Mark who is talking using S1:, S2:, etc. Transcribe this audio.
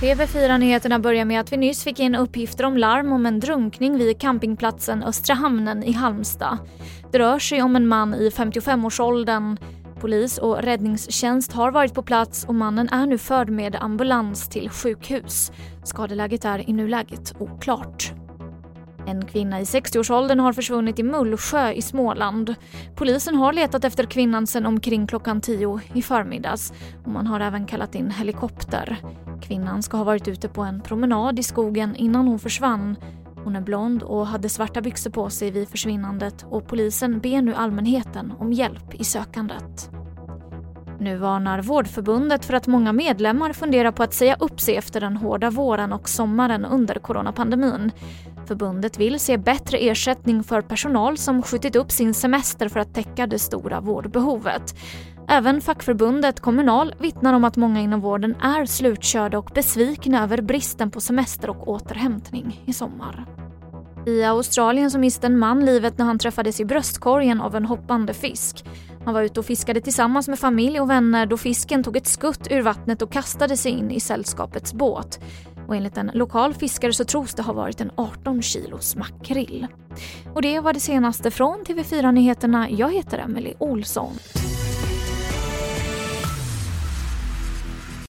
S1: TV4-nyheterna börjar med att vi nyss fick in uppgifter om larm om en drunkning vid campingplatsen Östra hamnen i Halmstad. Det rör sig om en man i 55-årsåldern. Polis och räddningstjänst har varit på plats och mannen är nu förd med ambulans till sjukhus. Skadeläget är i nuläget oklart. En kvinna i 60-årsåldern har försvunnit i Mullsjö i Småland. Polisen har letat efter kvinnan sedan omkring klockan 10 i förmiddags och man har även kallat in helikopter. Kvinnan ska ha varit ute på en promenad i skogen innan hon försvann. Hon är blond och hade svarta byxor på sig vid försvinnandet och polisen ber nu allmänheten om hjälp i sökandet. Nu varnar Vårdförbundet för att många medlemmar funderar på att säga upp sig efter den hårda våren och sommaren under coronapandemin. Förbundet vill se bättre ersättning för personal som skjutit upp sin semester för att täcka det stora vårdbehovet. Även fackförbundet Kommunal vittnar om att många inom vården är slutkörda och besvikna över bristen på semester och återhämtning i sommar. I Australien så miste en man livet när han träffades i bröstkorgen av en hoppande fisk. Han var ute och fiskade tillsammans med familj och vänner då fisken tog ett skutt ur vattnet och kastade sig in i sällskapets båt. Och enligt en lokal fiskare så tros det ha varit en 18 kilos makrill. Och det var det senaste från TV4 Nyheterna. Jag heter Emily Olsson.